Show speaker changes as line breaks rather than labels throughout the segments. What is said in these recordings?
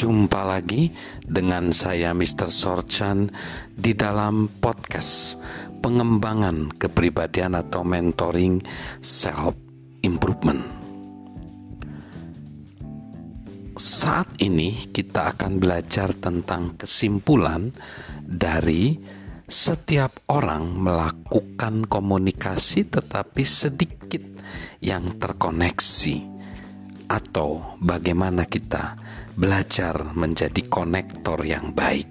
Jumpa lagi dengan saya Mr. Sorchan di dalam podcast pengembangan kepribadian atau mentoring self improvement. Saat ini kita akan belajar tentang kesimpulan dari setiap orang melakukan komunikasi tetapi sedikit yang terkoneksi atau bagaimana kita belajar menjadi konektor yang baik.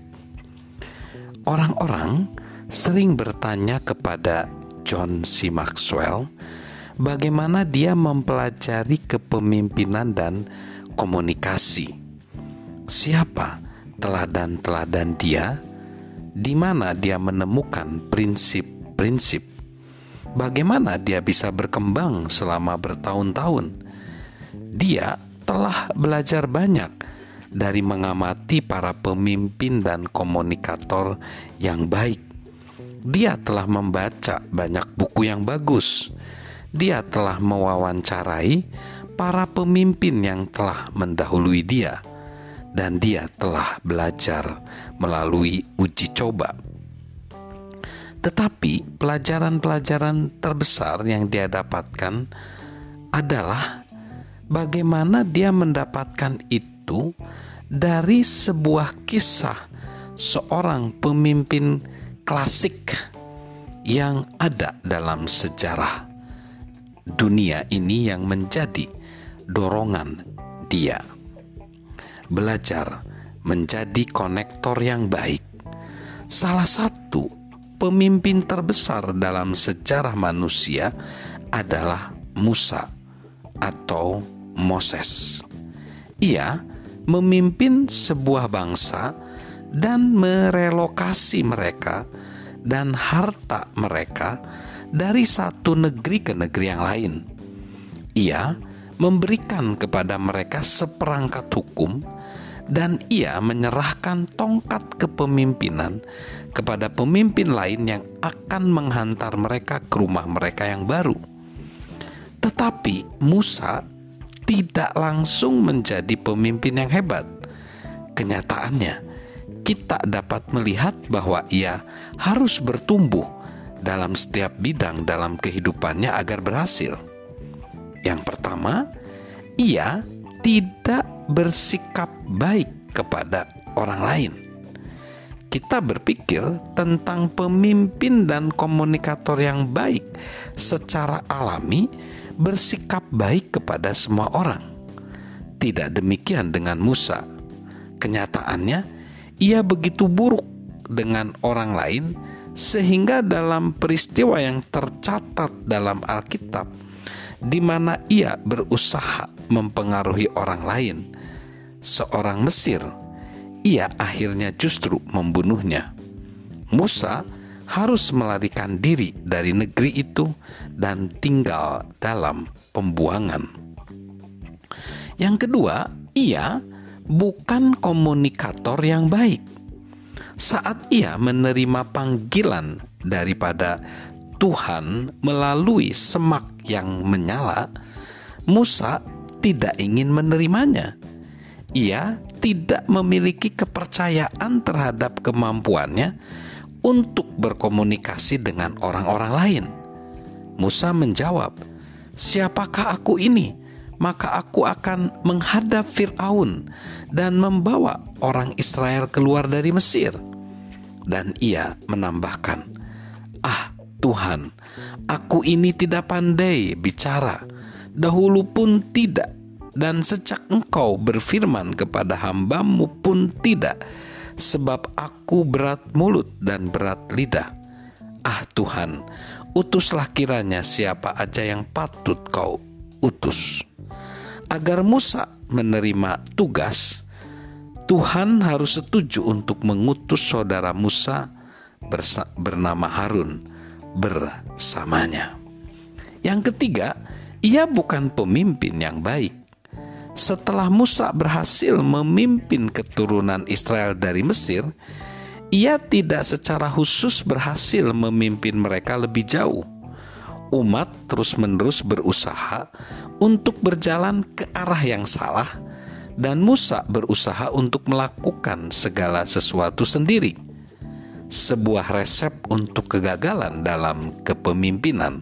Orang-orang sering bertanya kepada John C. Maxwell bagaimana dia mempelajari kepemimpinan dan komunikasi. Siapa teladan-teladan dia? Di mana dia menemukan prinsip-prinsip? Bagaimana dia bisa berkembang selama bertahun-tahun? Dia telah belajar banyak dari mengamati para pemimpin dan komunikator yang baik. Dia telah membaca banyak buku yang bagus. Dia telah mewawancarai para pemimpin yang telah mendahului dia, dan dia telah belajar melalui uji coba. Tetapi pelajaran-pelajaran terbesar yang dia dapatkan adalah bagaimana dia mendapatkan itu dari sebuah kisah seorang pemimpin klasik yang ada dalam sejarah dunia ini yang menjadi dorongan dia belajar menjadi konektor yang baik. Salah satu pemimpin terbesar dalam sejarah manusia adalah Musa atau Moses. Ia memimpin sebuah bangsa dan merelokasi mereka dan harta mereka dari satu negeri ke negeri yang lain. Ia memberikan kepada mereka seperangkat hukum dan ia menyerahkan tongkat kepemimpinan kepada pemimpin lain yang akan menghantar mereka ke rumah mereka yang baru. Tetapi Musa tidak langsung menjadi pemimpin yang hebat. Kenyataannya, kita dapat melihat bahwa ia harus bertumbuh dalam setiap bidang dalam kehidupannya agar berhasil. Yang pertama, ia tidak bersikap baik kepada orang lain. Kita berpikir tentang pemimpin dan komunikator yang baik secara alami bersikap baik kepada semua orang. Tidak demikian dengan Musa. Kenyataannya, ia begitu buruk dengan orang lain, sehingga dalam peristiwa yang tercatat dalam Alkitab, di mana ia berusaha mempengaruhi orang lain, seorang Mesir, ia akhirnya justru membunuhnya. Musa harus melarikan diri dari negeri itu dan tinggal dalam pembuangan. Yang kedua, ia bukan komunikator yang baik. Saat ia menerima panggilan daripada Tuhan melalui semak yang menyala, Musa tidak ingin menerimanya. Ia tidak memiliki kepercayaan terhadap kemampuannya untuk berkomunikasi dengan orang-orang lain. Musa menjawab, "Siapakah aku ini? Maka aku akan menghadap Firaun dan membawa orang Israel keluar dari Mesir." Dan ia menambahkan, "Ah, Tuhan, aku ini tidak pandai bicara, dahulu pun tidak, dan sejak Engkau berfirman kepada hambamu pun tidak." Sebab aku berat mulut dan berat lidah. Ah Tuhan, utuslah kiranya siapa aja yang patut kau utus. Agar Musa menerima tugas, Tuhan harus setuju untuk mengutus saudara Musa bernama Harun bersamanya. Yang ketiga, ia bukan pemimpin yang baik setelah Musa berhasil memimpin keturunan Israel dari Mesir, ia tidak secara khusus berhasil memimpin mereka lebih jauh. Umat terus-menerus berusaha untuk berjalan ke arah yang salah dan Musa berusaha untuk melakukan segala sesuatu sendiri. Sebuah resep untuk kegagalan dalam kepemimpinan.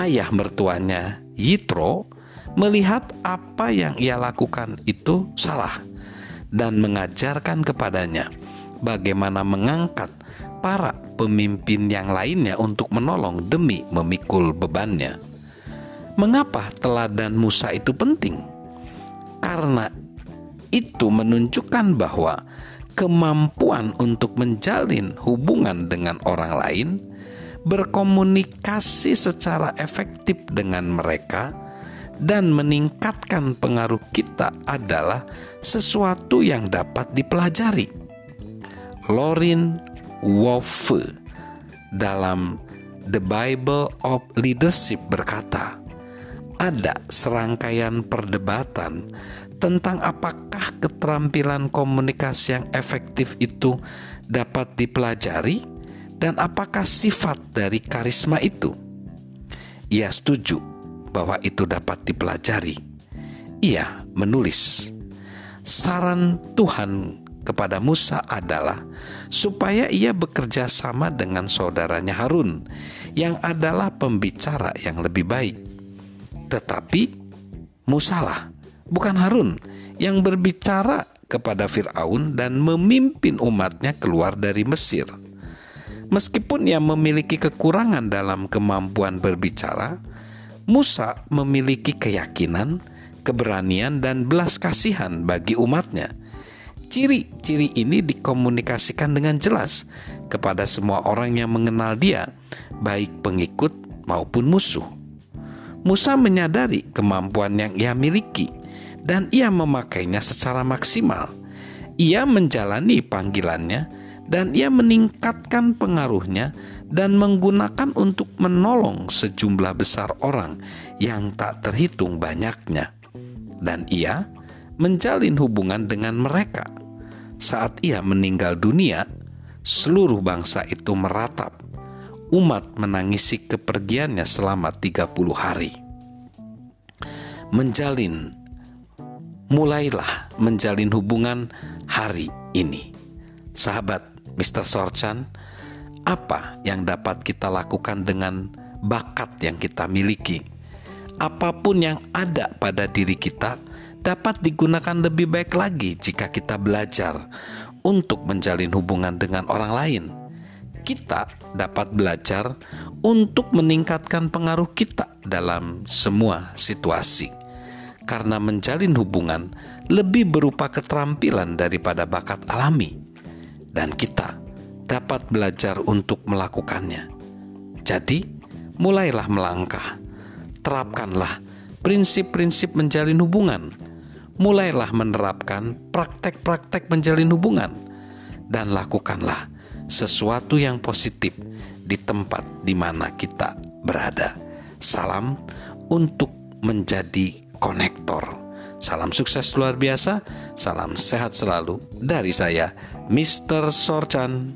Ayah mertuanya, Yitro, melihat apa yang ia lakukan itu salah dan mengajarkan kepadanya bagaimana mengangkat para pemimpin yang lainnya untuk menolong demi memikul bebannya. Mengapa teladan Musa itu penting? Karena itu menunjukkan bahwa kemampuan untuk menjalin hubungan dengan orang lain, berkomunikasi secara efektif dengan mereka, dan meningkatkan pengaruh kita adalah sesuatu yang dapat dipelajari. Lorin Wolfe dalam The Bible of Leadership berkata, ada serangkaian perdebatan tentang apakah keterampilan komunikasi yang efektif itu dapat dipelajari dan apakah sifat dari karisma itu. Ia setuju bahwa itu dapat dipelajari. Ia menulis, saran Tuhan kepada Musa adalah supaya ia bekerja sama dengan saudaranya Harun, yang adalah pembicara yang lebih baik. Tetapi Musalah, bukan Harun, yang berbicara kepada Firaun dan memimpin umatnya keluar dari Mesir. Meskipun ia memiliki kekurangan dalam kemampuan berbicara, Musa memiliki keyakinan, keberanian, dan belas kasihan bagi umatnya Ciri-ciri ini dikomunikasikan dengan jelas kepada semua orang yang mengenal dia, baik pengikut maupun musuh. Musa menyadari kemampuan yang ia miliki dan ia memakainya secara maksimal. Ia menjalani panggilannya dan ia meningkatkan pengaruhnya dan menggunakan untuk menolong sejumlah besar orang yang tak terhitung banyaknya. Dan ia menjalin hubungan dengan mereka saat ia meninggal dunia, seluruh bangsa itu meratap. Umat menangisi kepergiannya selama 30 hari. Menjalin mulailah menjalin hubungan hari ini. Sahabat Mr. Sorchan, apa yang dapat kita lakukan dengan bakat yang kita miliki? Apa pun yang ada pada diri kita, dapat digunakan lebih baik lagi jika kita belajar untuk menjalin hubungan dengan orang lain. Kita dapat belajar untuk meningkatkan pengaruh kita dalam semua situasi, karena menjalin hubungan lebih berupa keterampilan daripada bakat alami, dan kita dapat belajar untuk melakukannya. Jadi, mulailah melangkah, terapkanlah prinsip-prinsip menjalin hubungan mulailah menerapkan praktek-praktek menjalin hubungan dan lakukanlah sesuatu yang positif di tempat di mana kita berada. Salam untuk menjadi konektor. Salam sukses luar biasa, salam sehat selalu dari saya, Mr. Sorchan.